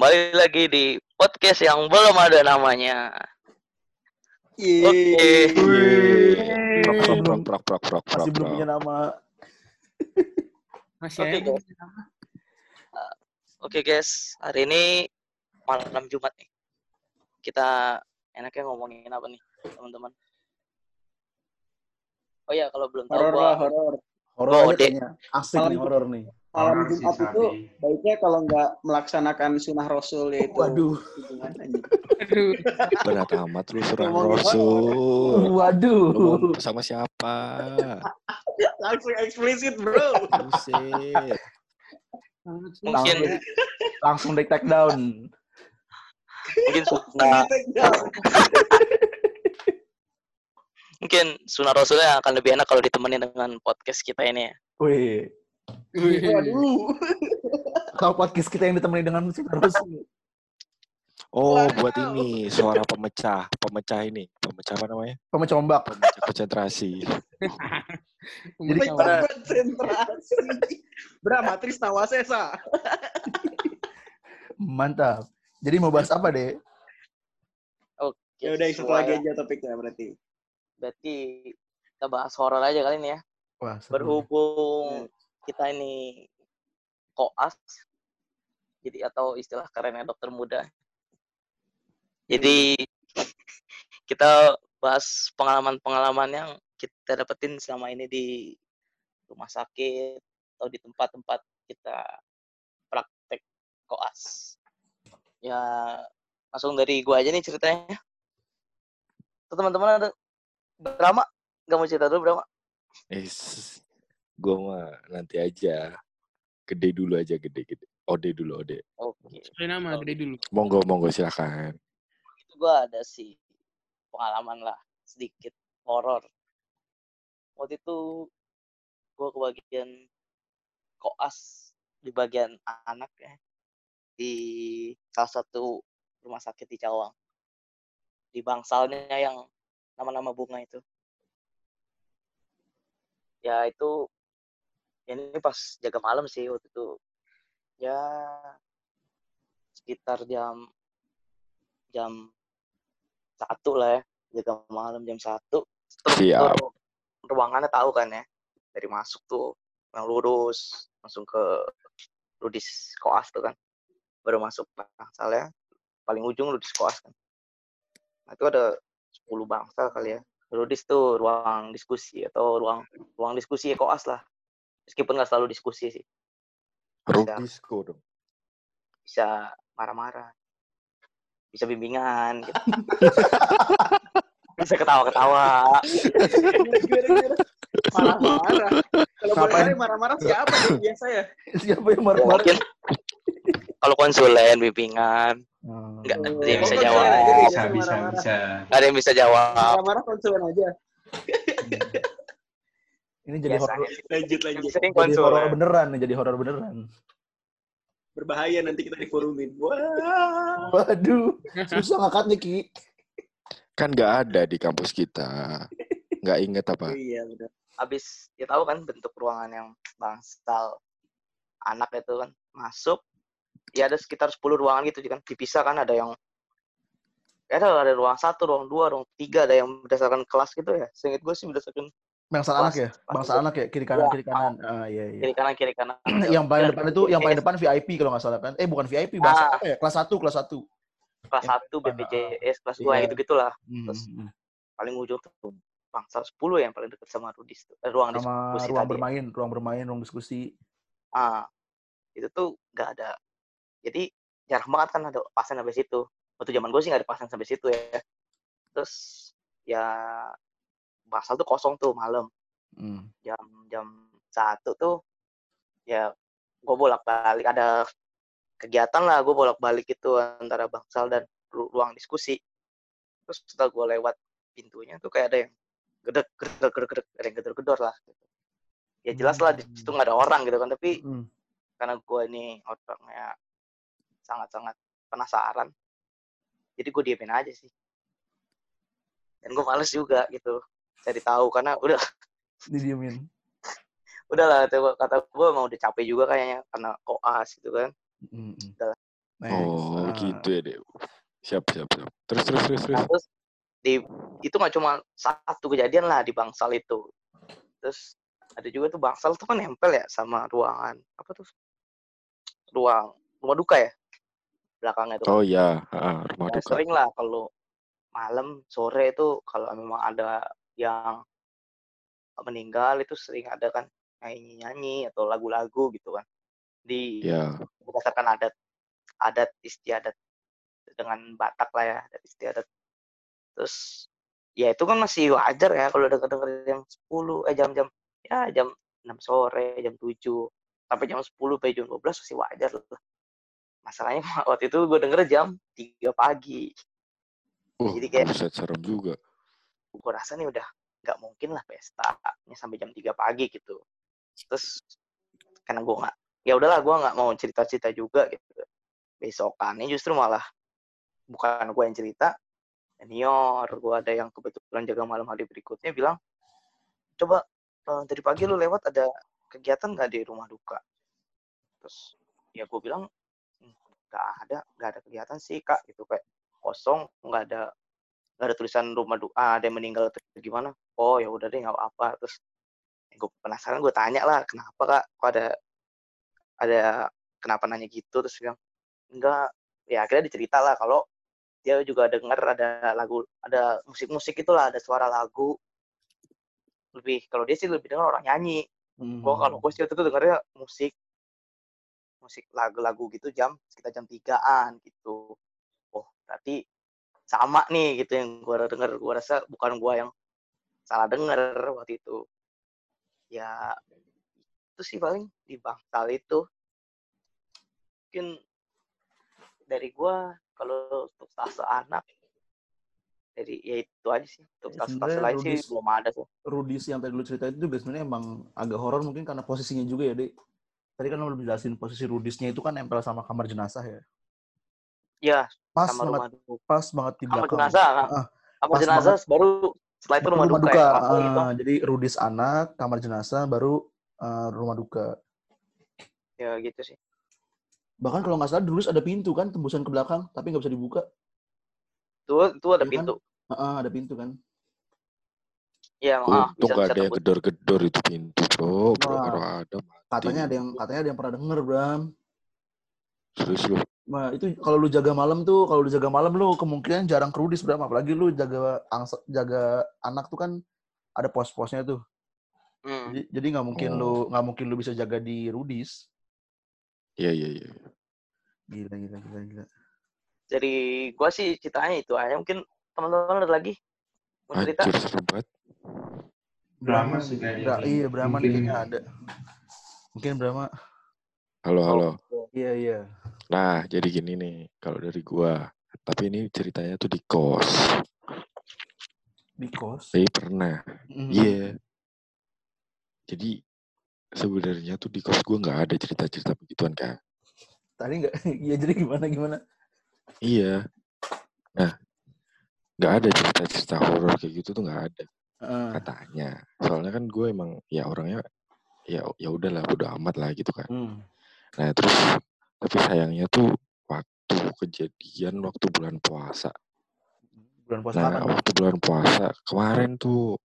kembali lagi di podcast yang belum ada namanya. Oke. Prok, prok, prok, prok, prok, prok, Masih belum punya nama. Masih Oke, ada guys. Oke guys, hari ini malam Jumat nih. Kita enaknya ngomongin apa nih, teman-teman? Oh ya, kalau belum tahu Horor gua horor. Horor Oh, aja. Asik nih horor nih. Malam Jumat itu Sabi. baiknya kalau nggak melaksanakan sunnah Rasul yaitu Waduh. Aduh. Berat amat lu Ngomongin Rasul. Lu Waduh. mau sama siapa? Langsung eksplisit, bro. Buset. mungkin Langsung di take down. mungkin sunnah mungkin sunnah rasulnya akan lebih enak kalau ditemenin dengan podcast kita ini ya. Wih. Waduh. Tahu podcast kita yang ditemani dengan si terus. Oh, buat ini suara pemecah, pemecah ini, pemecah apa namanya? Pemecah ombak. Pemecah konsentrasi. Jadi pada- konsentrasi. Bra, matris nawasesa. Mantap. Jadi mau bahas apa deh? Oke. Ya udah, satu sesuai lagi aja topiknya berarti. Berarti kita bahas horor aja kali ini ya. Wah, seru. Berhubung kita ini koas, jadi atau istilah kerennya dokter muda. Jadi kita bahas pengalaman-pengalaman yang kita dapetin selama ini di rumah sakit atau di tempat-tempat kita praktek koas. Ya langsung dari gua aja nih ceritanya. Teman-teman ada drama? Gak mau cerita dulu drama? Eh, gua mah nanti aja. Gede dulu aja, gede, gede. Ode dulu, ode. Oke. Sesuai nama gede dulu. Monggo, monggo silakan. itu gue ada sih pengalaman lah sedikit horor. Waktu itu gue kebagian koas di bagian anak ya di salah satu rumah sakit di Cawang. Di bangsalnya yang nama-nama bunga itu. Ya itu ini pas jaga malam sih waktu itu. Ya sekitar jam jam satu lah ya jaga malam jam satu. Siap. ruangannya tahu kan ya dari masuk tuh yang lurus langsung ke ludis koas tuh kan. Baru masuk bangsalnya paling ujung ludis koas kan. Nah itu ada 10 bangsal kali ya. Ludis tuh ruang diskusi atau ruang ruang diskusi koas lah meskipun nggak selalu diskusi sih Rudisco dong. bisa marah-marah bisa bimbingan gitu. bisa ketawa-ketawa Marah-marah. Kalau boleh marah-marah siapa nih biasa ya? Siapa yang Ya, marah-marah? mungkin kalau konsulen bimbingan Hmm. nggak Oh, ada yang bisa jawab Bisa, bisa, bisa. ada yang bisa jawab Marah-marah konsulen aja. Ini jadi horor. biasanya sih. Lanjut, lanjut. sering Jadi horor beneran nih, jadi horor beneran. Berbahaya nanti kita diforumin. Wah. Waduh, susah ngangkatnya Ki. Kan nggak ada di kampus kita. Nggak inget apa? Iya, benar. habis ya tahu kan bentuk ruangan yang bangsal anak itu kan masuk ya ada sekitar 10 ruangan gitu kan dipisah kan ada yang ya ada ada ruang satu ruang dua ruang tiga ada yang berdasarkan kelas gitu ya seingat gue sih berdasarkan Bangsa anak ya? Bangsa anak ya? Kiri kanan, kiri kanan. Ah, iya, iya. kiri kanan kiri kanan yang paling depan itu, yang paling depan VIP kalau nggak salah kan? Eh, bukan VIP, bangsa Ah. apa ya? Kelas 1, kelas 1. kelas satu BPJS kelas dua Iya. gitu gitulah Hmm, Terus hmm, hmm. paling ujung tuh bangsa 10 yang paling dekat sama Rudis. Eh, ruang diskusi ruang bermain, ruang bermain, ruang diskusi. Ah, itu tuh nggak ada. Jadi jarang banget kan ada pasien sampai situ. Waktu zaman gue sih nggak ada pasien sampai situ ya. Terus ya basal tuh kosong tuh malam Hmm. jam jam satu tuh ya gue bolak balik ada kegiatan lah gue bolak balik itu antara bangsal dan ru- ruang diskusi terus setelah gue lewat pintunya tuh kayak ada yang gedek gedek gedek gedek ada yang gedor gedor lah gitu. ya jelas lah di situ nggak ada orang gitu kan tapi Hmm. karena gue ini orangnya sangat sangat penasaran jadi gue diemin aja sih dan gue males juga gitu cari tahu karena udah Didiemin. udah lah kata gue mau udah capek juga kayaknya karena koas gitu kan Hmm, hmm. Oh, Ah. gitu ya, Dek. Siap, siap, siap. Terus, terus, terus, terus. Nah, terus di itu nggak cuma satu kejadian lah di bangsal itu. Terus ada juga tuh bangsal tuh kan nempel ya sama ruangan apa tuh ruang rumah duka ya belakangnya tuh. Oh iya, ah, rumah Nah, duka. sering lah kalau malam sore itu kalau memang ada yang meninggal itu sering ada kan nyanyi nyanyi atau lagu-lagu gitu kan. Di Ya, berdasarkan adat adat istiadat dengan Batak lah ya adat istiadat. Terus ya itu kan masih wajar ya kalau denger denger jam 10 eh jam-jam ya jam 6 sore jam 7 sampai jam 10 sampai jam 12 masih wajar lah. Masalahnya waktu itu gue denger jam 3 pagi. Uh, jadi kayak- serem juga. Gue rasa nih udah nggak mungkin lah pestanya sampai jam 3 pagi gitu. Terus karena gue nggak ya udahlah gue nggak mau cerita cerita juga gitu. Besokannya justru malah bukan gue yang cerita senior gue ada yang kebetulan jaga malam hari berikutnya bilang coba eh, dari pagi lu lewat ada kegiatan nggak di rumah duka? Terus ya gue bilang "Hmm, nggak ada nggak ada kegiatan sih kak gitu kayak kosong nggak ada nggak ada tulisan rumah duka ada yang meninggal atau gimana? Oh ya udah deh nggak apa-apa. Terus gue penasaran gue tanya lah kenapa kak? Kok ada ada kenapa nanya gitu? Terus bilang enggak. Ya akhirnya dicerita lah kalau dia juga denger ada lagu ada musik-musik itulah ada suara lagu. Lebih kalau dia sih lebih dengar orang nyanyi. Mhm. gua kalau gue sih waktu itu dengernya musik musik lagu-lagu gitu jam sekitar jam tigaan gitu. Oh berarti sama nih gitu yang gua denger. Gua rasa bukan gua yang salah denger waktu itu. Ya itu sih paling di bangsal itu. Mungkin dari gua kalau untuk stase anak dari ya itu aja sih. Untuk stase sebenarnya lain sih Rudis- belum ada sih. Rudis yang tadi lu cerita itu juga sebenarnya emang agak horor mungkin karena posisinya juga ya, Dek. Tadi kan lu jelasin posisi Rudisnya itu kan nempel sama kamar jenazah ya. Ya Pas sama banget, rumah duka pas banget di kamar belakang. jenazah Ah, kamar pas jenazah baru setelah itu rumah, duka, ya Apa Ah, gitu Jadi Rudis anak, kamar jenazah, baru eh, rumah duka. ya gitu sih Bahkan kalau nggak salah Rudis ada pintu kan, tembusan ke belakang, tapi nggak bisa dibuka. itu itu ada Iya kan? pintu Ah, ah, ada pintu kan. ya ah, Untung bisa gak bisa ada yang gedor-gedor itu pintu, bro. Bro, ada mati. Katanya ada yang katanya ada yang pernah denger, Bram. Serius lu. Nah, itu kalau lu jaga malam tuh, kalau lu jaga malam lu kemungkinan jarang ke Rudis, Bram. Apalagi lu jaga angsa, jaga anak tuh kan ada pos-posnya tuh. Hmm. Jadi jadi nggak mungkin lu nggak mungkin lu bisa jaga di Rudis. Iya, iya, iya. Gila, gila, gila, gila. dari gua sih ceritanya itu aja mungkin teman-teman ada lagi mau cerita Anjir, serem banget. Brahma sih kayaknya. Bra- iya, Brahma nih Mungkin. kayaknya ada. Mungkin Brahma. Halo, halo. Iya, iya. Nah, jadi gini nih, kalau dari gua. Tapi ini ceritanya tuh di kos. Di kos. Tapi pernah. Iya. Jadi sebenarnya tuh di kos gua nggak ada cerita-cerita begituan kan. Tadi nggak, iya jadi gimana gimana? Iya. Nah, nggak ada cerita-cerita horor kayak gitu tuh nggak ada Heeh. katanya. Soalnya kan gue emang ya orangnya ya ya udahlah bodo amat lah gitu kan. Hmm. Nah terus tapi sayangnya tuh waktu kejadian waktu bulan puasa. Bulan puasa Nah kapan? waktu bulan puasa kemarin tuh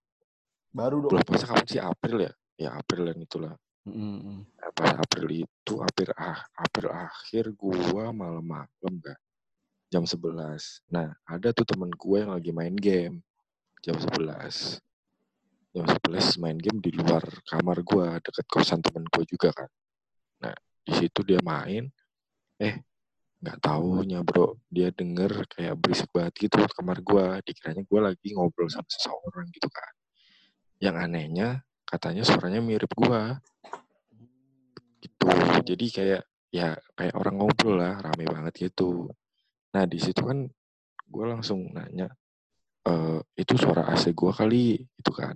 Baru dong. bulan puasa kapan sih April ya? Ya Aprilan itulah. Mm-mm. Nah, pas April itu April ah April akhir gua malam-malam kan jam 11. Nah ada tuh temen gue yang lagi main game jam 11. Jam 11 main game di luar kamar gua deket kosan temen gue juga kan. Nah di situ dia main, eh nggak taunya bro. Dia denger kayak berisik banget gitu di kamar gua. Dikiranya gua lagi ngobrol sama seseorang gitu kan. Yang anehnya katanya suaranya mirip gua. Gitu. Jadi kayak ya kayak orang ngobrol lah. Rame banget gitu. Nah di situ kan gue langsung nanya e, itu suara AC gue kali itu kan.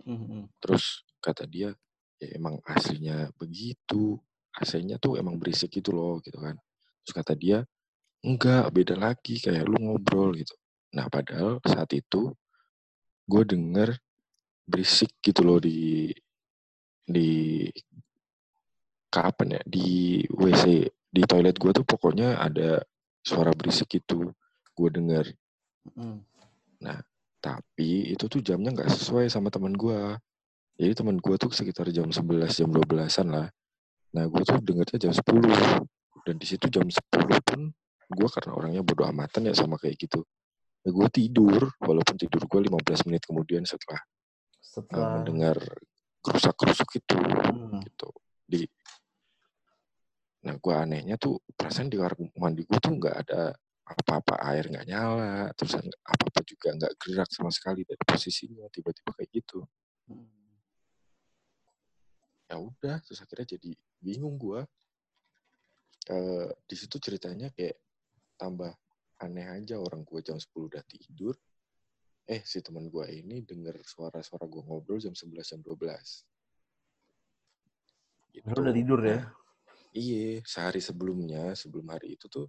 Mm-mm. terus kata dia ya emang aslinya begitu AC-nya tuh emang berisik gitu loh gitu kan. Terus kata dia enggak beda lagi kayak lu ngobrol gitu. Nah padahal saat itu gue denger berisik gitu loh di di kapan ya di WC di toilet gue tuh pokoknya ada suara berisik gitu gue denger. Mm. tapi itu tuh jamnya nggak sesuai sama teman gue jadi teman gue tuh sekitar jam 11 jam 12-an lah nah gue tuh dengernya jam 10 dan di situ jam 10 pun gue karena orangnya bodo amatan ya sama kayak gitu. Ya gue tidur walaupun tidur gue 15 menit kemudian setelah uh, Setelah mendengar kerusak-kerusuk itu Hmm. gitu. Di nah gue anehnya tuh perasaan di kamar mandi gue tuh nggak ada apa-apa air nggak nyala terus apa-apa juga nggak gerak sama sekali dari posisinya tiba-tiba kayak gitu ya udah terus akhirnya jadi bingung gue eh di situ ceritanya kayak tambah aneh aja orang gue jam 10 udah tidur. Eh si teman gue ini denger suara-suara gue ngobrol jam 11 jam 12 gitu. Udah tidur ya? Iya sehari sebelumnya sebelum hari itu tuh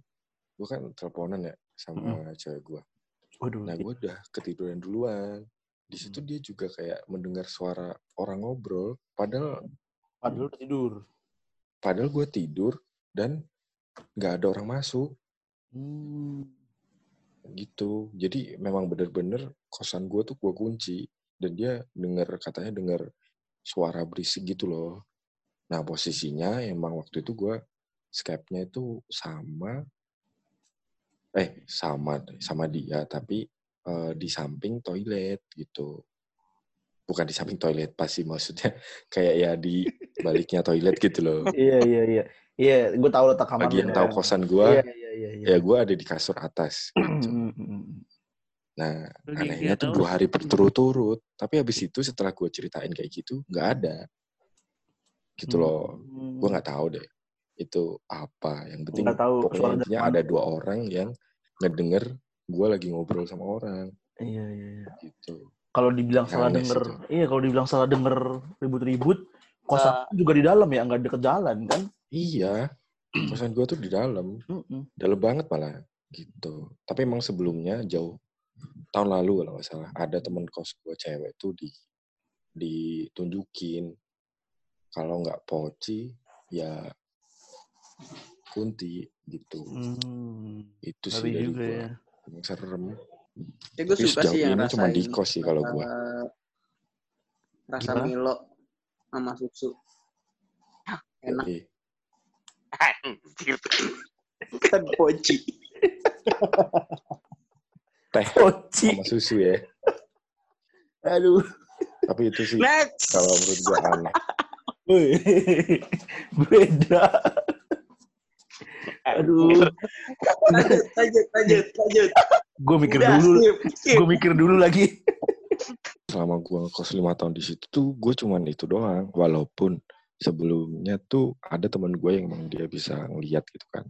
gue kan teleponan ya sama cewek gue Waduh. nah gue udah ketiduran duluan. Di situ dia juga kayak mendengar suara orang ngobrol padahal Padahal udah tidur. padahal gue tidur dan nggak ada orang masuk Hmm. gitu jadi memang bener-bener kosan gue tuh gue kunci dan dia denger katanya denger suara berisik gitu loh nah posisinya emang waktu itu gue Skype-nya itu sama eh sama sama dia tapi eh, di samping toilet gitu bukan di samping toilet pasti maksudnya kayak ya di baliknya toilet gitu loh Iya iya iya. Iya, gue tahu letak kamar bagi lu yang ya. tahu kosan gue Iya iya iya. iya. ya gue ada di kasur atas gitu. Hmm, hmm, hmm. Nah, anehnya tuh dua hari berturut-turut. Tapi habis itu setelah gue ceritain kayak gitu, nggak ada. Gitu loh. Hmm. Gue nggak tahu deh. Itu apa. Yang penting tahu pokoknya intinya ada dua orang yang ngedenger gue lagi ngobrol sama orang. Iya iya iya. Gitu. Kalau dibilang salah sih denger, iya kalau dibilang salah denger ribut-ribut, kosan Nah. juga di dalam ya, nggak deket jalan kan? Iya. Kosan gue tuh di dalam. Mm-mm. Dalam banget malah. Gitu. Tapi emang sebelumnya jauh. Tahun lalu kalau nggak salah. Ada temen kos gue cewek tuh di ditunjukin. Kalau nggak poci, ya kunti gitu. Hmm. Itu sih dari juga gua. ya. Serem. Ya gue suka sih yang ini cuma di rasain kos sih kalau gua. eh, rasa Gimana? Milo sama susu. Enak. Anjir. kan poci. Teh Poci. sama susu ya. Aduh. Tapi itu sih Next. kalau menurut gua aneh. Beda. Aduh. Lanjut, lanjut, lanjut, lanjut. Gue mikir Udah, dulu. Gue mikir dulu lagi. Selama gua ngekos lima tahun di situ tuh gue cuman itu doang. Walaupun sebelumnya tuh ada teman gue yang emang dia bisa ngeliat gitu kan.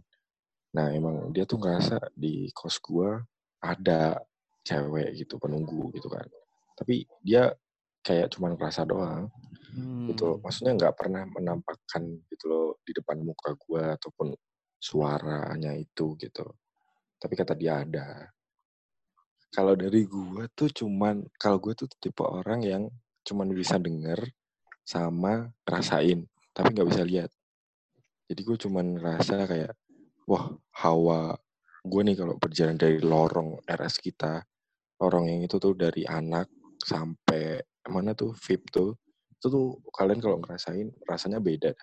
Nah emang dia tuh ngerasa di kos gua ada cewek gitu penunggu gitu kan. Tapi dia kayak cuman ngerasa doang. Hmm. gitu loh. Maksudnya nggak pernah menampakkan gitu loh di depan muka gua ataupun suaranya itu gitu. Tapi kata dia ada. Kalau dari gua tuh cuman kalau gua tuh tipe orang yang cuman bisa denger sama rasain, tapi nggak bisa lihat. Jadi gue cuman ngerasa kayak wah hawa gue nih kalau berjalan dari lorong RS kita, lorong yang itu tuh dari anak sampai mana tuh VIP tuh itu tuh kalian kalau ngerasain rasanya beda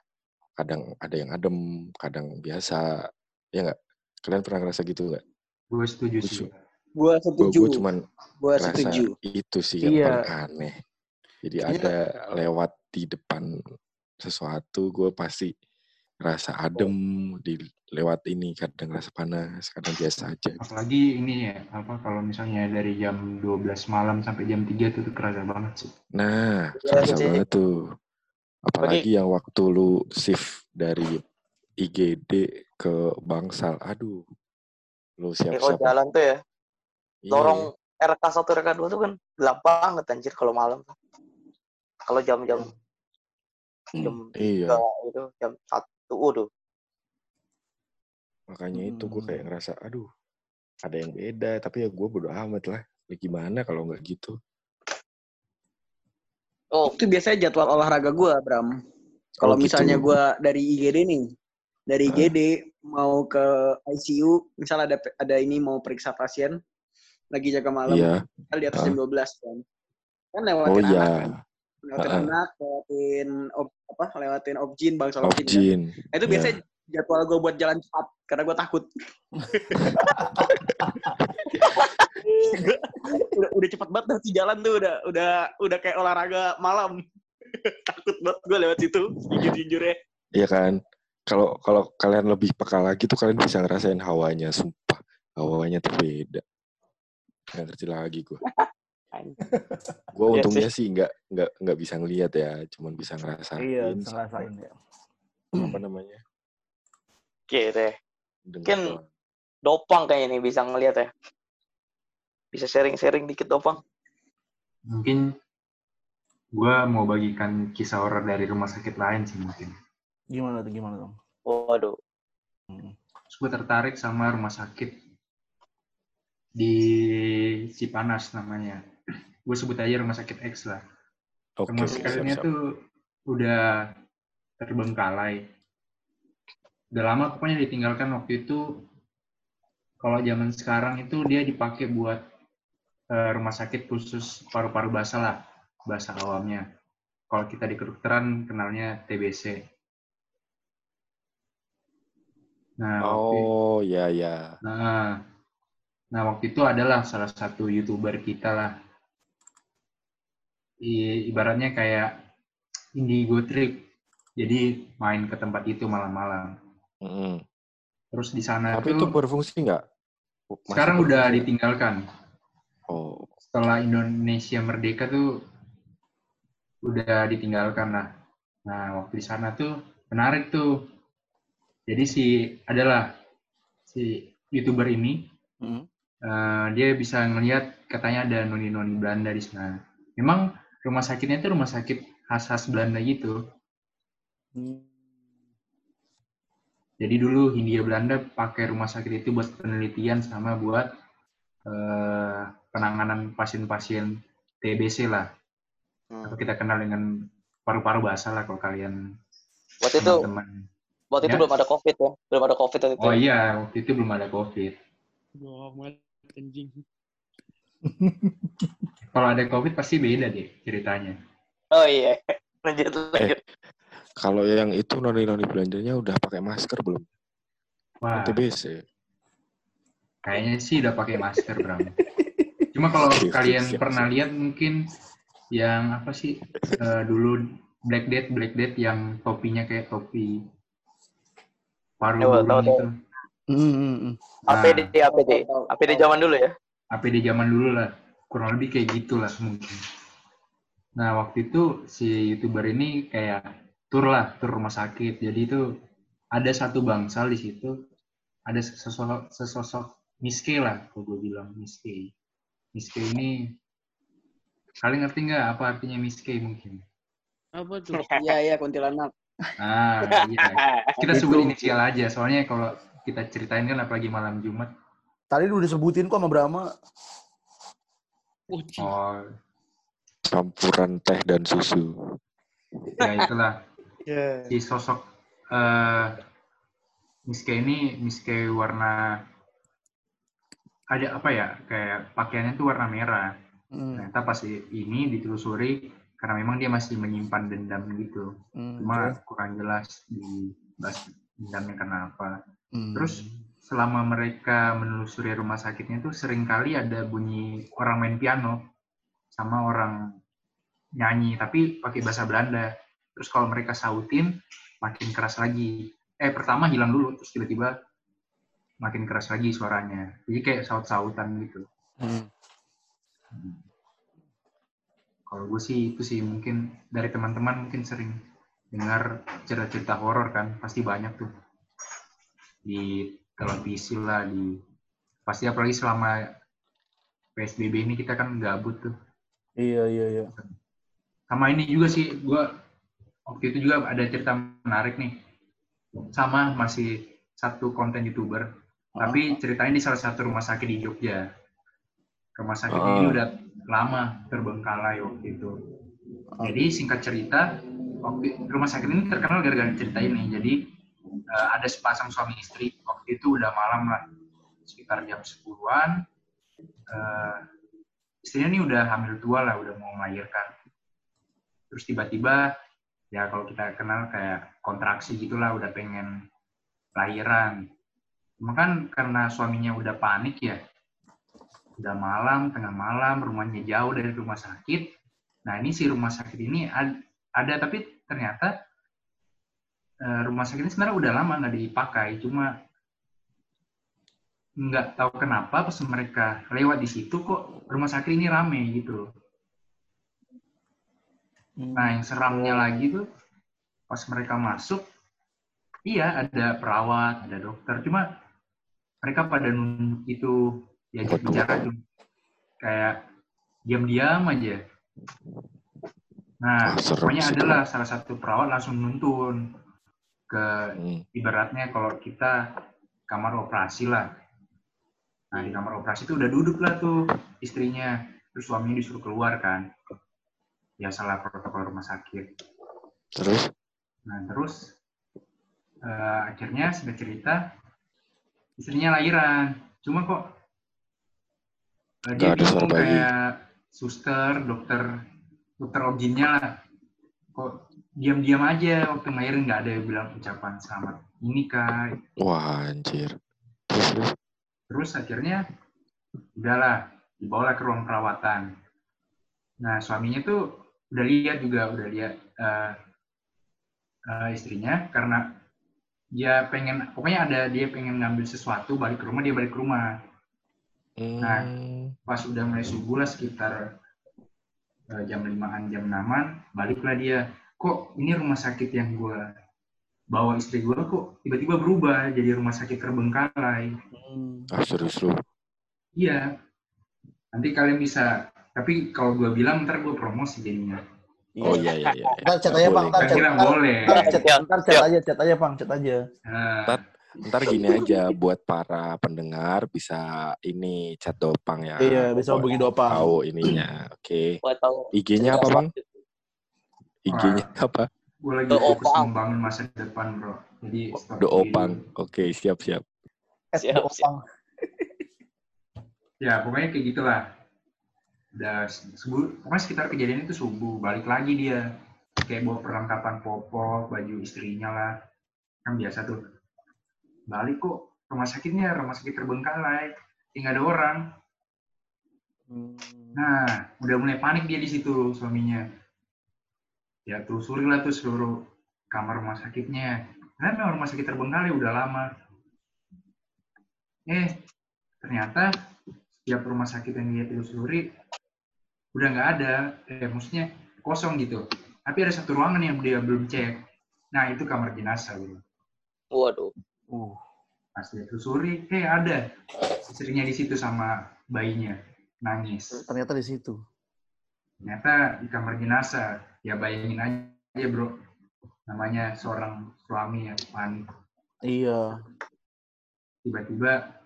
kadang ada yang adem kadang biasa ya nggak kalian pernah ngerasa gitu nggak Gue setuju Gua sih. gue setuju. gue cuman Gua ngerasa setuju. itu sih yang Iya. paling aneh jadi Iya. ada lewat di depan sesuatu gue pasti rasa adem di lewat ini kadang rasa panas kadang biasa aja Apalagi ini ya, apa kalau misalnya dari jam 12 malam sampai jam 3 tuh, tuh kerasa banget sih. nah Iya, kerasa sih. banget tuh apalagi yang waktu lu shift dari IGD ke Bangsal aduh lu kalau siap-siap jalan tuh ya, Iya. lorong RK1 RK2 tuh kan gelap banget anjir kalau malam. Kalau jam-jam jam iya 3 itu jam 1 udah. makanya itu gue kayak Hmm. ngerasa aduh ada yang beda tapi ya gue bodo amat lah ya gimana kalau nggak gitu Oh, Itu biasanya jadwal olahraga gua, Bram. Kalau Oh, gitu. misalnya gua dari IGD nih, dari Ah. GD mau ke ICU, misal ada ada ini mau periksa pasien lagi jaga malam, Iya. misal di atas jam 12 kan. Kan Oh lewatin iya. anak kan. Lewatin ah. anak, lewatin ob, apa? Lewatin objin, bangsa objin. kan. Nah, itu biasanya jadwal gue buat jalan cepat karena gue takut. udah, udah cepet banget dah si jalan tuh udah udah udah kayak olahraga malam. takut banget gue lewat situ jujur jujurnya. Iya kan? Kalau kalau kalian lebih peka lagi tuh kalian bisa ngerasain hawanya, sumpah. Hawanya tuh beda. Nggak ngerti lagi gue. Gue Iya untungnya sih nggak nggak nggak bisa ngelihat ya, cuman bisa ngerasain. Iya, ngerasain ya. Apa namanya? Oke deh. Dengar Kan doang. Dopang kayaknya nih bisa ngeliat ya. Bisa sharing-sharing dikit Dopang. Mungkin gue mau bagikan kisah horor dari rumah sakit lain sih mungkin. Gimana tuh, gimana dong? Waduh. Hmm. Terus gue tertarik sama rumah sakit di Cipanas namanya. Gue sebut aja rumah sakit X lah. Oke, rumah sakitnya tuh udah terbengkalai. Udah lama pokoknya ditinggalkan waktu itu. Kalau zaman sekarang itu dia dipakai buat eh, rumah sakit khusus paru-paru basah lah, bahasa awamnya. Kalau kita di kedokteran kenalnya TBC. Nah, waktu, Oh, ya ya. nah, nah waktu itu adalah salah satu youtuber kita lah. I- ibaratnya kayak Indigo Trip. Jadi main ke tempat itu malam-malam. Mm-mm. Terus di sana Tapi itu berfungsi nggak? Masih sekarang udah berfungsi nggak? ditinggalkan. Oh, Setelah Indonesia merdeka tuh udah ditinggalkan lah. Nah waktu di sana tuh menarik tuh. Jadi si adalah si youtuber ini Hmm. eh, dia bisa ngelihat katanya ada noni-noni Belanda di sana. Memang rumah sakitnya itu rumah sakit khas-khas Belanda gitu. Hmm. Jadi dulu Hindia Belanda pakai rumah sakit itu buat penelitian sama buat eh, penanganan pasien-pasien TBC lah. Atau kita kenal dengan paru-paru basah lah kalau kalian Waktu itu teman-teman. waktu itu Ya. belum ada Covid ya. Belum ada Covid waktu itu. Oh iya, waktu itu belum ada COVID. Anjing. Kalau ada COVID pasti beda deh ceritanya. Oh iya. Lanjut lanjut. Kalau yang itu noni-noni belanjanya udah pakai masker belum? Wah, TBC. kayaknya sih udah pakai masker, Bram. Cuma kalau Oke, oke, kalian siap, pernah siap. lihat mungkin yang apa sih eh, dulu Black Death, Black Death yang topinya kayak topi paru Tahu, tahu, burung tahu. itu. Nah, APD APD. APD zaman dulu ya. APD zaman dulu lah, kurang lebih kayak gitulah mungkin. Nah waktu itu si youtuber ini kayak tur lah, tur rumah sakit. Jadi itu ada satu bangsal di situ, ada sesosok sesosok miske lah, kalau gue bilang miske. Miske ini, kalian ngerti nggak apa artinya miske mungkin? Apa tuh? Iya iya kuntilanak. Ah iya, kita sebut inisial aja. Soalnya kalau kita ceritain kan apalagi malam Jumat, Tadi udah disebutin kok sama Brahma. Oh Campuran teh dan susu. ya itulah. Iya. si sosok eh Miske ini Miske warna ada apa ya kayak pakaiannya tuh warna merah. Hmm, Ternyata pas ini ditelusuri karena memang dia masih menyimpan dendam gitu. hmm, Cuma oke. kurang jelas di bahas dendamnya kenapa. Hmm. Terus selama mereka menelusuri rumah sakitnya tuh sering kali ada bunyi orang main piano sama orang nyanyi tapi pakai bahasa Belanda. Terus kalau mereka sautin makin keras lagi. Eh pertama hilang dulu terus tiba-tiba makin keras lagi suaranya. Jadi kayak saut-sautan gitu. Hmm. Kalau gue sih itu sih mungkin dari teman-teman mungkin sering dengar cerita-cerita horor kan pasti banyak tuh di televisi lah di pasti apalagi selama PSBB ini kita kan gabut tuh Iya, iya, iya. sama ini juga sih gue waktu itu juga ada cerita menarik nih. Sama masih satu konten youtuber. Tapi ceritanya di salah satu rumah sakit di Jogja. Rumah sakit ini Ah. udah lama terbengkalai waktu itu. Jadi singkat cerita waktu rumah sakit ini terkenal gara-gara cerita ini. Jadi eh, ada sepasang suami istri waktu itu udah malam lah. Sekitar jam 10-an eh, istrinya nih udah hamil tua lah udah mau melahirkan. Terus tiba-tiba ya kalau kita kenal kayak kontraksi gitulah udah pengen lahiran. Cuma kan karena suaminya udah panik ya udah malam tengah malam rumahnya jauh dari rumah sakit. Nah ini si rumah sakit ini ad- ada tapi ternyata eh, rumah sakit ini sebenarnya udah lama nggak dipakai. Cuma nggak tahu kenapa pas mereka lewat di situ kok rumah sakit ini rame gitu Hmm. Nah, yang seramnya lagi tuh pas mereka masuk, iya ada perawat, ada dokter, cuma mereka pada nunduk itu Waduh. bicara kayak diam-diam aja. Nah, pokoknya adalah salah satu perawat langsung nuntun ke Hmm. ibaratnya kalau kita kamar operasi lah. Nah, di kamar operasi itu udah duduk lah tuh istrinya, terus suaminya disuruh keluar kan. Biasalah protokol rumah sakit. Terus? Nah, terus eh, akhirnya sudah cerita istrinya lahiran. Cuma kok eh, dia ada bingung kayak suster, dokter, dokter objinnya lah. Kok diam-diam aja waktu ngelahirin nggak ada yang bilang ucapan selamat ini kak. Wah, anjir. Terus, terus? Terus akhirnya udahlah dibawalah ke ruang perawatan. Nah suaminya tuh udah lihat juga udah lihat eh, eh, istrinya karena dia pengen pokoknya ada dia pengen ngambil sesuatu balik ke rumah dia balik ke rumah. Nah. Hmm. Pas udah mulai subuh lah sekitar eh, jam limaan jam enaman baliklah dia. Kok ini rumah sakit yang gue bawa istri gue kok tiba-tiba berubah jadi rumah sakit terbengkalai. Hmm. Ah, serius lu? Iya. Nanti kalian bisa. Tapi kalau gue bilang ntar gue promosi jadinya. Oh iya, iya, iya. iya. Ntar chat aja, Bang. Ntar chat, boleh. ntar chat, Siap, siap. aja, chat aja, Bang. Chat aja. Nah, Ntar- Ntar gini aja, buat para pendengar bisa ini chat dopang ya. Iya, bisa Buat hubungi Dopang. Tahu ininya, oke. IG-nya apa bang? IG-nya apa? gue lagi fokus Opang. membangun masa depan, bro. Jadi stop The diri Opang. dulu. Oke, siap siap. Siap, Dopang. Ya, pokoknya kayak gitulah. Udah subuh, pokoknya sekitar kejadian itu subuh. Balik lagi dia. Kayak bawa perlengkapan popok, baju istrinya lah. Kan biasa tuh. Balik kok, rumah sakitnya rumah sakit terbengkalai. Tinggal ada orang. Hmm. Nah, udah mulai panik dia di situ suaminya. Ya telusuri lah tuh seluruh kamar rumah sakitnya. Karena memang rumah sakit terbengkalai udah lama. Eh, ternyata setiap rumah sakit yang dia telusuri udah nggak ada. Eh, maksudnya kosong gitu. Tapi ada satu ruangan yang dia belum cek. Nah, itu kamar jenazah. Bro. Waduh. Uh. Pas dia telusuri, eh ada. Istrinya di situ sama bayinya. Nangis. Ternyata di situ. ternyata di kamar jenazah ya bayangin aja bro namanya seorang suami ya panik Iya. tiba-tiba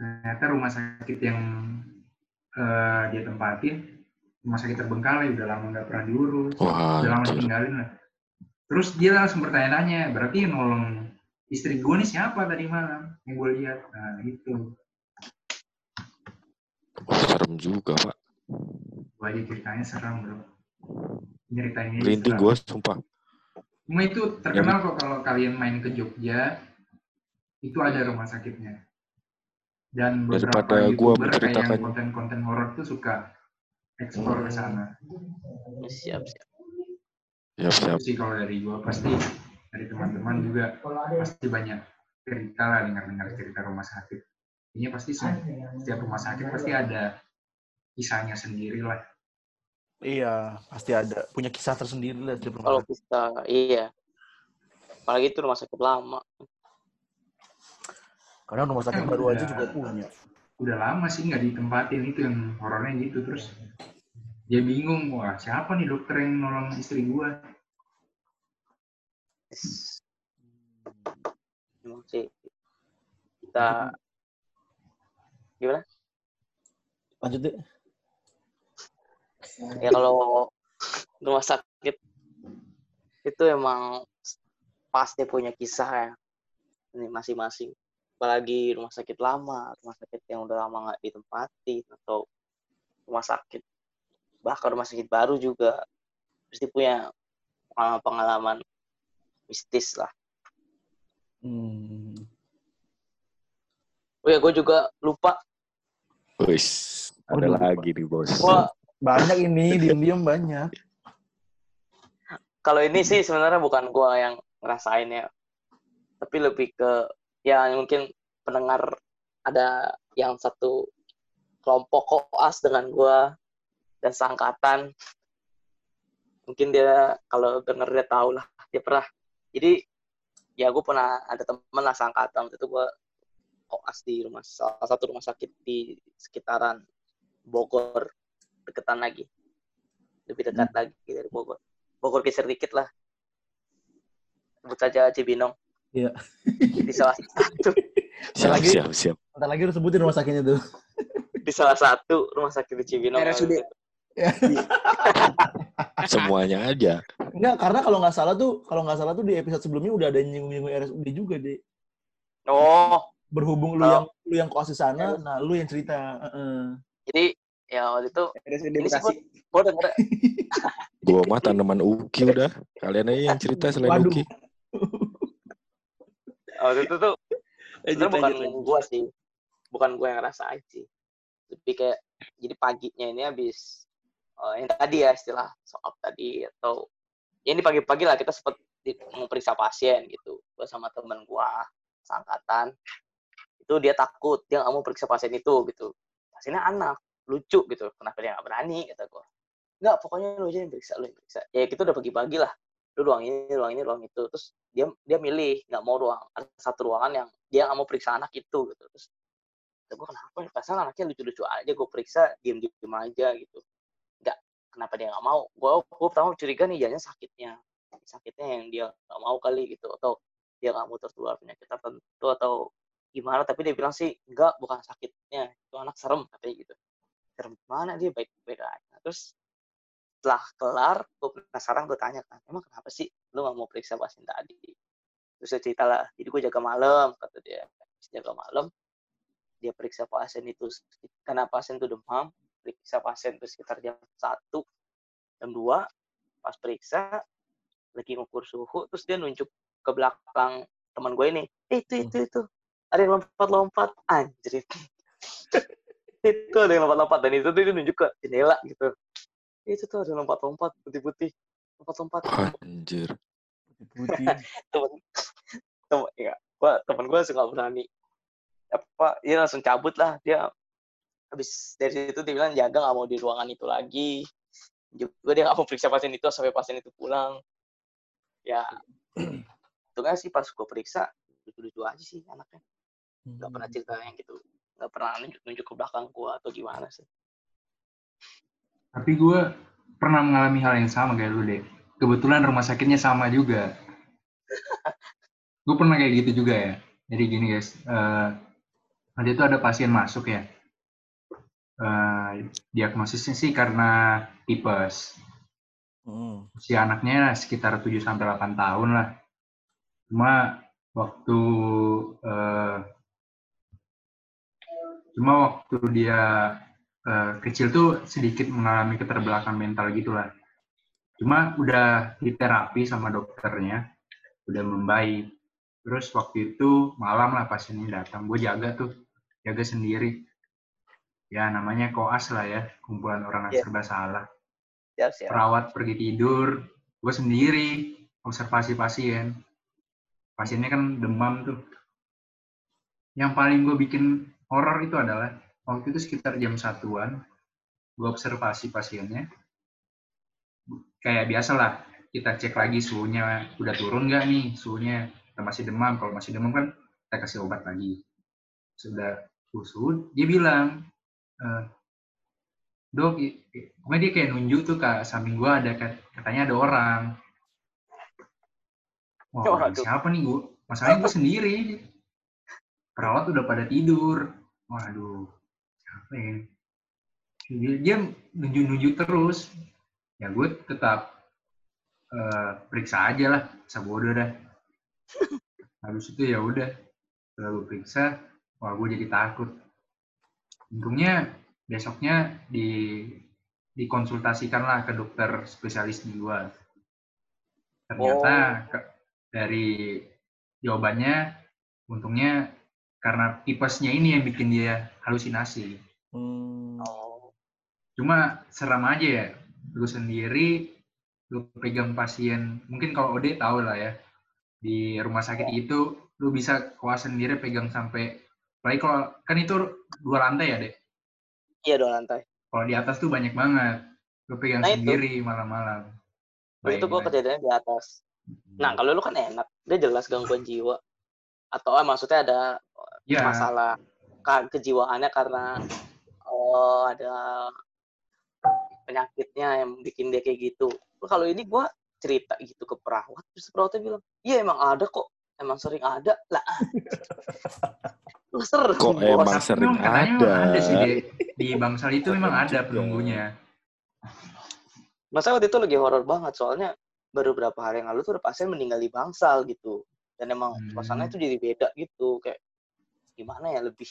ternyata rumah sakit yang eh, dia tempatin rumah sakit terbengkalai udah lama nggak pernah diurus Wah, udah lama ditinggalin lah. Terus dia langsung bertanya-tanya berarti yang nolong istri gue nih siapa tadi malam yang gue lihat? Nah itu Wah, serem juga pak. gue aja ceritanya serem bro. Nyeritain ini Merinding gue, sumpah. Cuma itu terkenal kok kalau kalian main ke Jogja, itu ada rumah sakitnya. Dan beberapa Daripada gua youtuber kayak menceritakan- yang konten-konten horor tuh suka eksplor ke sana. Siap, siap. Siap siap. Itu sih kalau dari gua pasti dari teman-teman juga pasti banyak cerita lah dengar-dengar cerita rumah sakit. Ini pasti se- setiap rumah sakit pasti ada kisahnya sendiri lah. Iya, pasti ada. Punya kisah tersendiri lah di rumah Kalau sakit. kita, iya. Apalagi itu rumah sakit lama. Karena rumah sakit baru aja Udah. juga punya. Udah lama sih nggak ditempatin itu yang horornya gitu terus dia bingung wah siapa nih dokter yang nolong istri gua Emang sih. Kita, gimana? Lanjut deh. Ya kalau rumah sakit itu emang pasti punya kisah ya. ini masing-masing. Apalagi rumah sakit lama, rumah sakit yang udah lama nggak ditempati, atau rumah sakit, bahkan rumah sakit baru juga pasti punya pengalaman-pengalaman mistis lah. Hmm. Oh ya, gue juga lupa. Wis, ada Waduh, lagi nih bos. Gua Banyak ini, diem-diem banyak. kalau ini sih sebenarnya bukan gue yang ngerasain ya, tapi lebih ke ya mungkin pendengar ada yang satu kelompok koas dengan gue dan seangkatan. Mungkin dia kalau denger dia tahu lah, dia pernah. Jadi ya gue pernah ada temen lah seangkatan. Waktu itu gue koas di rumah salah satu rumah sakit di sekitaran Bogor deketan lagi. Lebih dekat lagi dari Bogor. Bogor geser dikit lah. Sebut saja Cibinong Iya. di salah satu Siap, lagi. siap, siap. Ntar lagi lu sebutin rumah sakitnya tuh. di salah satu rumah sakit di Cibinong RSUD. Semuanya aja. Enggak, karena kalau nggak salah tuh, kalau nggak salah tuh di episode sebelumnya udah ada yang nyinggung-nyinggung RSUD juga deh. oh Berhubung lu Oh. yang lu yang koas di sana, nah lu yang cerita. Heeh. jadi ya waktu itu RSUD ini sih gue denger Gua mah tanaman uki udah. Kalian aja yang cerita selain Waduh. uki. Waktu itu tuh Lanjut, sebenarnya bukan lanjut, gue sih bukan gue yang ngerasain sih lebih kayak jadi paginya ini habis eh, yang tadi ya istilah soal tadi atau ya ini pagi-pagi lah kita sempat periksa pasien gitu gue sama temen gue seangkatan. Itu dia takut dia nggak mau periksa pasien itu gitu. Pasiennya anak lucu gitu kenapa dia nggak berani kata gue nggak pokoknya lu aja yang periksa lu yang periksa. Ya kita udah pagi-pagi lah lu ruang ini ruang ini ruang itu. Terus dia dia milih nggak mau ruang ada satu ruangan yang dia nggak mau periksa anak itu gitu. Terus gue kenapa ya? Perasaan anaknya lucu-lucu aja gue periksa diem diem aja gitu. Nggak kenapa dia nggak mau? Gue gue pertama curiga nih jangan sakitnya. Sakitnya yang dia nggak mau kali gitu. Atau dia nggak mau tertular penyakit tertentu atau gimana. Tapi dia bilang sih enggak bukan sakitnya. Itu anak serem katanya gitu. Serem gimana dia? Baik baik aja. Terus setelah kelar gue penasaran gue tanya kan emang kenapa sih lu nggak mau periksa pasien tadi? Terus dia cerita lah jadi gue jaga malam kata dia. Jaga malam dia periksa pasien itu karena pasien itu demam periksa pasien itu sekitar jam satu jam 2 pas periksa lagi ngukur suhu terus dia nunjuk ke belakang teman gue ini eh, itu itu itu ada yang lompat-lompat. Anjir itu ada yang lompat-lompat dan itu tuh dia nunjuk ke jendela gitu itu tuh ada lompat-lompat putih-putih lompat-lompat. Anjir. Putih. temen temen ya gua temen gua suka berani. Apa dia langsung cabut lah dia. Habis dari situ dia bilang jaga nggak mau di ruangan itu lagi. Juga dia nggak mau periksa pasien itu sampai pasien itu pulang. Ya itu kan sih pas gua periksa lucu-lucu aja sih anaknya. Nggak pernah cerita yang gitu nggak pernah nunjuk-nunjuk ke belakang gua atau gimana sih Tapi gue pernah mengalami hal yang sama kayak lu deh. Kebetulan rumah sakitnya sama juga. gue pernah kayak gitu juga ya. Jadi gini guys, eh nanti itu ada pasien masuk ya. Eh diagnosisnya sih karena tipes. Hmm. Usia anaknya sekitar 7 sampai 8 tahun lah. Cuma waktu eh, cuma waktu dia eh, kecil tuh sedikit mengalami keterbelakangan mental gitulah. Cuma udah diterapi sama dokternya, udah membaik. Terus waktu itu malam lah pasiennya datang, gue jaga tuh, jaga sendiri. Ya namanya koas lah ya, kumpulan orang yang Iya. serba salah. siap siap Perawat pergi tidur, gue sendiri observasi pasien. Pasiennya kan demam tuh. Yang paling gue bikin horor itu adalah waktu itu sekitar jam satuan, gue observasi pasiennya. Kayak biasa lah, kita cek lagi suhunya udah turun nggak nih suhunya. Kita masih demam, kalau masih demam kan kita kasih obat lagi. Sudah suhu, dia bilang, "Eh, dok, pokoknya dia kayak nunjuk tuh ke samping gua ada kat- katanya ada orang. Wah, orang Waduh. siapa nih gua? Masalahnya gua sendiri. Perawat udah pada tidur. Waduh, ya? Dia, nunjuk-nunjuk terus. Ya gue tetap eh, periksa aja lah, sabodo dah. habis itu ya udah gue periksa wah gue jadi takut untungnya besoknya di dikonsultasikan lah ke dokter spesialis jiwa ternyata ke- dari jawabannya untungnya karena tipesnya ini yang bikin dia halusinasi Hmm. Oh. cuma seram aja ya lu sendiri lu pegang pasien mungkin kalau Ode tahu lah ya di rumah sakit itu lu bisa kuas sendiri pegang sampai apalagi kalau kan itu dua lantai ya deh Iya dua lantai. kalau di atas tuh banyak banget lu pegang Nah, itu. sendiri malam-malam itu gue kejadiannya di atas. Nah kalau lu kan enak, dia jelas gangguan jiwa. Atau eh, maksudnya ada ya masalah kejiwaannya karena oh ada penyakitnya yang bikin dia kayak gitu. Kalau ini gua cerita gitu ke perawat, terus perawatnya bilang, iya emang ada kok, emang sering ada lah. Lu serem, Kok bos. emang Tapi sering memang ada. ada sih Dek. di bangsal itu memang ada penunggunya Masa waktu itu lagi horor banget, soalnya baru beberapa hari yang lalu tuh ada pasien meninggal di bangsal gitu. Dan emang Hmm. suasananya tuh jadi beda gitu, kayak gimana ya lebih,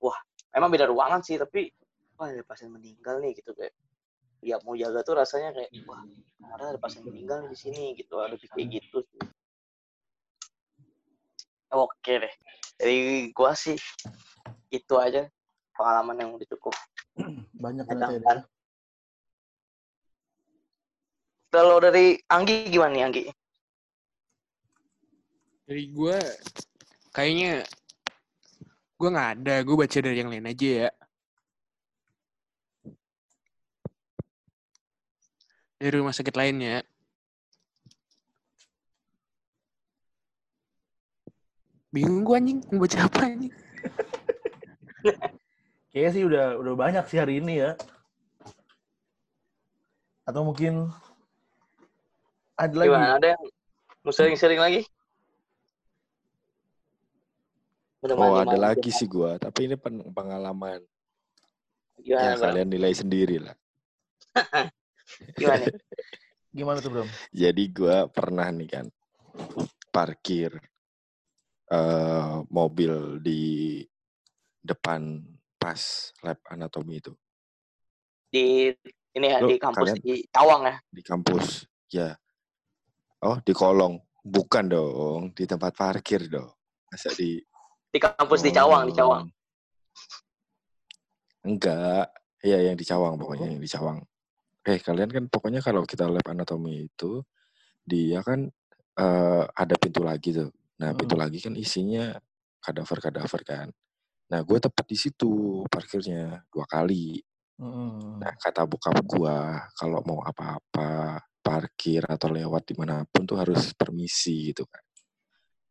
wah emang beda ruangan sih, tapi wah ada pasien meninggal nih gitu kayak, ya mau jaga tuh rasanya kayak, wah kemarin ada pasien meninggal di sini gitu, lebih kayak gitu sih. Oke deh, dari gua sih itu aja pengalaman yang udah cukup Banyak ternyata ya. Kalau dari Anggi gimana nih Anggi? Dari gue, kayaknya gue nggak ada. Gue baca dari yang lain aja ya. Dari rumah sakit lainnya. Bingung gue anjing, mau baca apa anjing. Kayaknya sih udah udah banyak sih hari ini ya. Atau mungkin ada lagi. Gimana? Ada yang mau sering-sering lagi? Udah Oh ada lagi sih gua, tapi ini pen- pengalaman. Gimana, Ya Bro? kalian nilai sendiri lah. Gimana? Gimana tuh, Bro? Jadi gua pernah nih kan parkir eh mobil di depan pas lab anatomi itu Di ini ya, Lu, di kampus kalian- di Cawang ya? di kampus. Ya. Oh, di kolong. Bukan dong, di tempat parkir dong. Masa di Di kampus di Cawang, di Cawang. kolong? Enggak. Iya, yang di Cawang pokoknya, yang di Cawang. Eh, kalian kan pokoknya kalau kita lab anatomi itu dia kan eh, ada pintu lagi tuh. Nah, pintu Mm. lagi kan isinya kadaver-kadaver kan. Nah, gue tepat di situ parkirnya dua kali. Mm. Nah, kata bokap gua, kalau mau apa-apa, parkir atau lewat di mana pun tuh harus permisi gitu kan.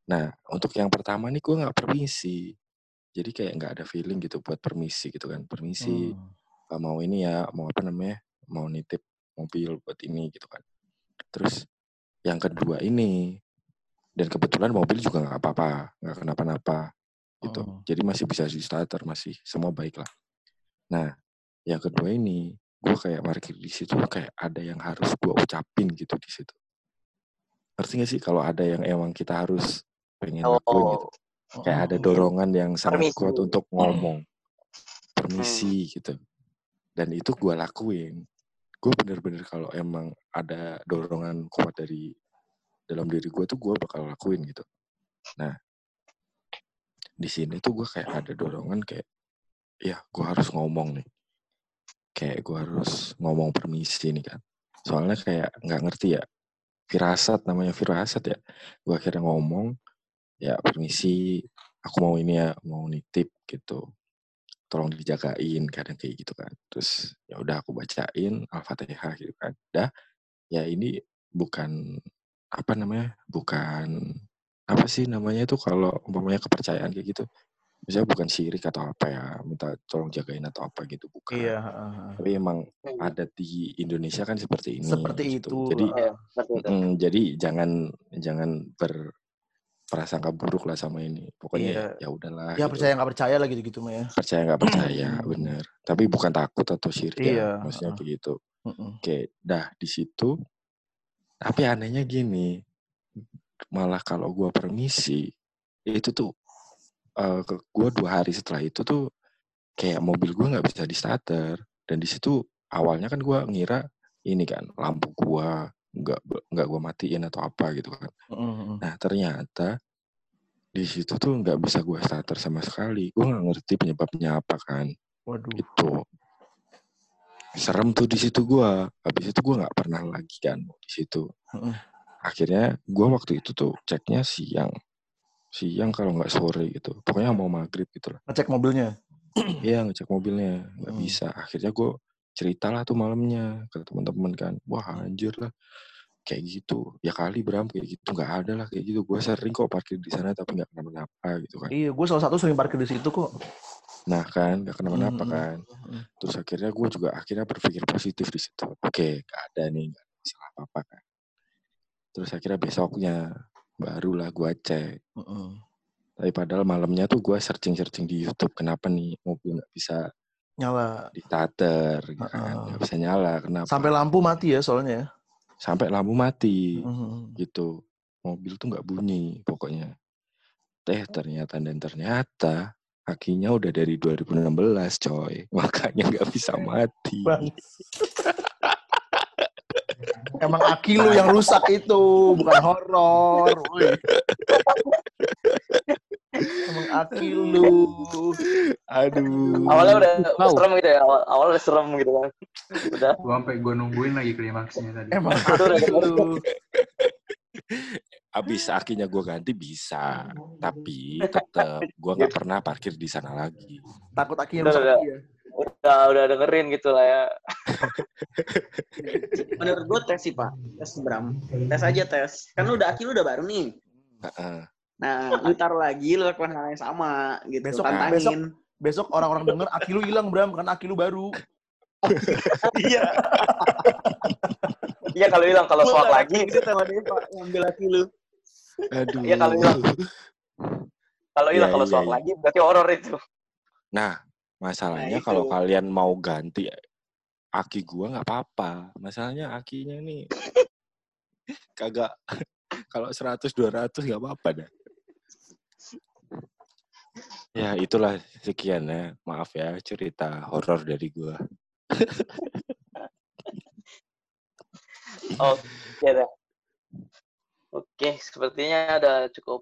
Nah, untuk yang pertama nih gua nggak permisi. Jadi kayak nggak ada feeling gitu buat permisi gitu kan. Permisi, Mm. "Ah, mau ini ya, mau apa namanya, mau nitip mobil buat ini gitu kan. Terus yang kedua ini, dan kebetulan mobil juga nggak apa-apa, nggak kenapa-napa gitu. Mm. Jadi masih bisa di starter, masih semua baik lah. Nah, yang kedua ini, gue kayak parkir di situ kayak ada yang harus gue ucapin gitu di situ. Ngerti gak sih kalau ada yang emang kita harus pengen lakuin gitu. Oh, Kayak ada Mm. dorongan yang sangat Permisi. kuat untuk ngomong. Permisi gitu. Dan itu gue lakuin. Gue bener-bener kalau emang ada dorongan kuat dari dalam diri gue tuh gue bakal lakuin gitu. Nah, di sini tuh gue kayak ada dorongan kayak, ya gue harus ngomong nih. Kayak gue harus ngomong permisi nih kan. Soalnya kayak nggak ngerti ya, firasat namanya firasat ya. Gue akhirnya ngomong, ya permisi, aku mau ini ya, mau nitip gitu. Tolong dijagain kadang kayak gitu kan. Terus ya udah aku bacain Al-Fatihah gitu kan. Dah, ya ini bukan apa namanya? Bukan apa sih namanya itu kalau umpamanya kepercayaan kayak gitu. Misalnya bukan syirik atau apa ya, minta tolong jagain atau apa gitu, bukan. Iya, heeh. Tapi emang adat di Indonesia kan seperti ini. Seperti gitu. itu. Jadi itu. mm, jadi jangan jangan berprasangka buruk lah sama ini. Pokoknya Iya. ya udahlah. Ya gitu. percaya nggak percaya lah gitu-gitu mah ya. percaya nggak percaya, bener. Tapi bukan takut atau syirik Iya, ya, maksudnya heeh. kayak gitu. Mm-mm. Oke, dah di situ. Tapi anehnya gini, malah kalau gua permisi itu tuh eh ke gua dua hari setelah itu tuh kayak mobil gua nggak bisa di starter dan di situ awalnya kan gua ngira ini kan lampu gua nggak nggak gua matiin atau apa gitu kan. Heeh. nah ternyata di situ tuh nggak bisa gua starter sama sekali. Gua nggak ngerti penyebabnya apa kan. Waduh. itu serem tuh di situ gua. Habis itu gua nggak pernah lagi kan di situ. Heeh. akhirnya gua waktu itu tuh ceknya siang. Siang kalau nggak sore gitu. Pokoknya mau maghrib gitu lah. Ngecek mobilnya. iya ngecek mobilnya. Nggak Hmm. bisa. Akhirnya gue ceritalah tuh malamnya ke teman-teman kan. Wah anjir lah. Kayak gitu. Ya kali Bram kayak gitu. Nggak ada lah kayak gitu. Gue sering kok parkir di sana tapi nggak kenapa-napa gitu kan. Iya, gue salah satu sering parkir di situ kok. nah kan nggak kenapa-napa Hmm. kan. Terus akhirnya gue juga akhirnya berpikir positif di situ. Oke nggak ada nih nggak ada salah apa-apa kan. Terus akhirnya besoknya barulah gue cek. Heeh. tapi padahal malamnya tuh gue searching-searching di YouTube kenapa nih mobil nggak bisa Nyala. di starter gitu kan Heeh. nggak bisa nyala kenapa Sampai lampu mati ya soalnya ya. sampai lampu mati Heeh. gitu mobil tuh nggak bunyi pokoknya teh ternyata dan ternyata akinya udah dari 2016 coy makanya nggak bisa mati. Emang aki lu yang rusak itu, bukan horor. Emang aki lu. aduh Awalnya udah, udah Wow. serem gitu ya. Awal, awal udah serem gitu kan. Udah. Gua sampai gua nungguin lagi klimaksnya tadi. Emang Aduh, udah aki lu. abis akinya gue ganti bisa tapi tetap gue nggak pernah parkir di sana lagi Takut akinya Udah, rusak udah. lagi ya. Udah, udah dengerin gitu lah ya. Menurut gue tes sih pak, tes Bram, tes aja tes. Kan lu udah aki lu udah baru nih. Heeh. Nah, lu taruh lagi, lu lakukan hal yang sama gitu. Besok- Tantangin. besok. Besok orang-orang denger aki lu hilang, Bram, karena aki lu baru. Iya. Iya kalau bilang kalau soal lagi, Itu sama dia pak, ngambil aki lu. aduh Iya, kalau bilang. kalau hilang Iya, kalau iya, soal iya. lagi berarti horor itu. Nah, masalahnya Nah, kalau kalian mau ganti aki gua nggak apa-apa. Masalahnya akinya nih kagak kalau 100 200 nggak apa-apa dah. Ya, itulah sekian ya. Maaf ya cerita horor dari gua. Oke dah. Oke, sepertinya ada cukup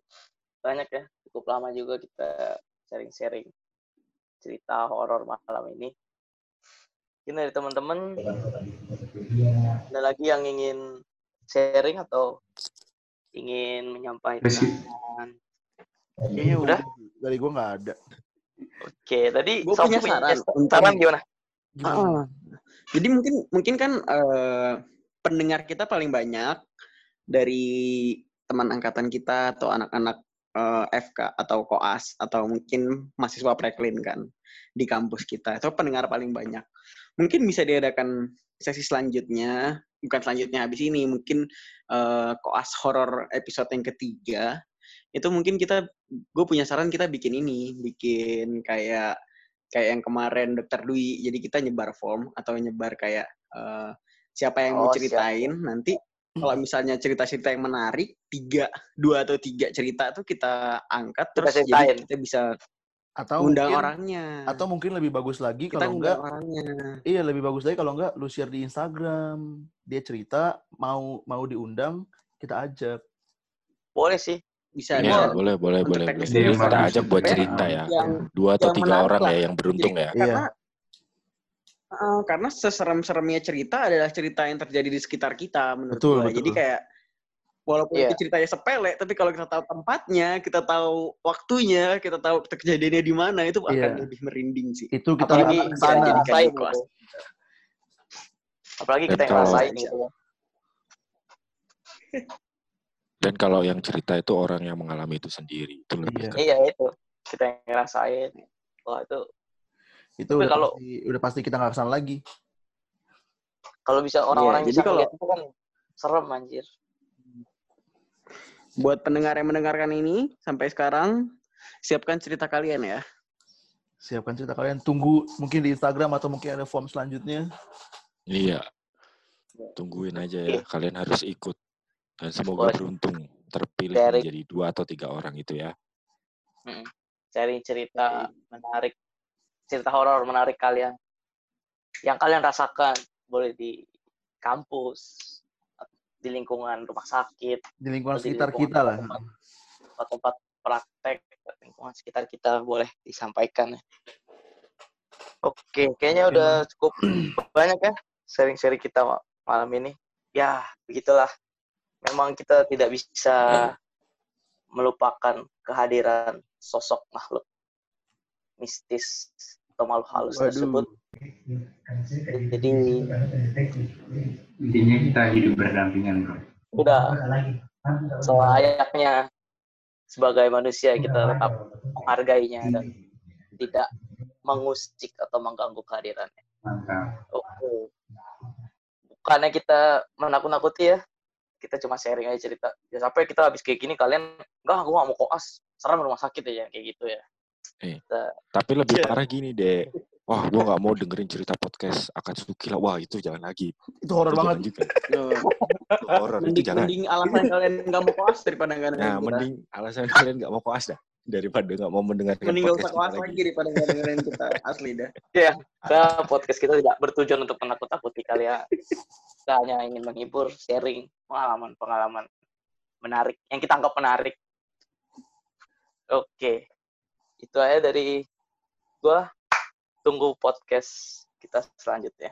banyak ya, cukup lama juga kita sharing-sharing cerita horor malam ini. Mungkin dari teman-teman ada lagi yang ingin sharing atau ingin menyampaikan? Kayaknya Udah? Dari gua nggak ada. Oke, tadi Gua Sob punya saran. Saran gimana? Gimana? Ah. Jadi mungkin mungkin kan eh, pendengar kita paling banyak dari teman angkatan kita atau anak-anak eh, FK atau koas atau mungkin mahasiswa preklin kan di kampus kita. Itu pendengar paling banyak. Mungkin bisa diadakan sesi selanjutnya, bukan selanjutnya habis ini, mungkin eh, koas horor episode yang ketiga. Itu mungkin kita, gue punya saran kita bikin ini, bikin kayak kayak yang kemarin Dokter Dwi. Jadi kita nyebar form atau nyebar kayak eh, siapa yang mau Oh, siap, ceritain nanti kalau misalnya cerita-cerita yang menarik tiga dua atau tiga cerita tuh kita angkat Kita terus jadi ceritain. kita bisa Atau undang mungkin, orangnya Atau mungkin lebih bagus lagi kita kalau enggak undang orangnya Iya lebih bagus lagi kalau enggak lu share di Instagram. Dia cerita mau mau diundang kita ajak. Boleh sih. Bisa Iya, bisa. boleh, boleh, boleh. boleh. Jadi kita ajak buat Tapi cerita ya. yang Dua atau yang tiga orang lah. ya yang beruntung ya. Iya. karena eh, karena seserem-seremnya cerita adalah cerita yang terjadi di sekitar kita menurut Betul, gua. betul. jadi kayak walaupun Iya. itu ceritanya sepele tapi kalau kita tahu tempatnya kita tahu waktunya kita tahu kejadiannya di mana itu akan Iya. lebih merinding sih Itu kita Apalagi kelas. gitu. Apalagi kita yang gitu. Dan kalau yang cerita itu orang yang mengalami itu sendiri. Itu lebih Iya. Iya itu. Kita yang ngerasain. Wah itu Itu Tapi udah kalau- pasti udah pasti kita nggak ke sana lagi. kalau bisa orang-orang jadi bisa kalau- itu kan serem anjir. buat pendengar yang mendengarkan ini sampai sekarang siapkan cerita kalian ya Siapkan cerita kalian. Tunggu mungkin di Instagram atau mungkin ada form selanjutnya. Iya. Tungguin aja ya. Kalian harus ikut. Dan semoga Boleh. beruntung. terpilih Sharing. menjadi dua atau tiga orang itu ya. Mm. Sharing cerita menarik, cerita horor menarik kalian. Yang kalian rasakan boleh di kampus, di lingkungan rumah sakit, Di lingkungan atau di sekitar lingkungan kita lah. tempat-tempat tempat praktek, lingkungan sekitar kita boleh disampaikan. ya. Oke, kayaknya udah cukup banyak ya sharing-sharing kita ma- malam ini. Ya, begitulah. Memang kita tidak bisa melupakan kehadiran sosok makhluk mistis atau makhluk halus Waduh. tersebut. Jadi Intinya kita hidup berdampingan, bro. udah selayaknya sebagai manusia kita tetap menghargainya dan tidak mengusik atau mengganggu kehadirannya. Mantap. Oke. Bukannya kita menakut-nakuti ya, kita cuma sharing aja cerita. Ya sampai kita habis kayak gini kalian, enggak aku gak mau koas, serem rumah sakit ya kayak gitu ya. Eh. Kita- Tapi lebih Iya. parah gini deh. Wah, gua nggak mau dengerin cerita podcast Akatsuki lah. Wah, itu jangan lagi. Itu horor banget. juga. Itu horor, itu mending, jangan. mending alasan kalian nggak mau koas daripada nggak Nah, kita. mending alasan kalian nggak mau koas dah daripada nggak mau mendengarkan Mending usah podcast kita lagi lagi. daripada nggak dengerin kita. Asli dah. Kita podcast kita tidak bertujuan untuk menakut-nakuti kalian. Kita hanya ingin menghibur, sharing pengalaman-pengalaman menarik yang kita anggap menarik. Oke. Itu aja dari gua. Tunggu podcast kita selanjutnya.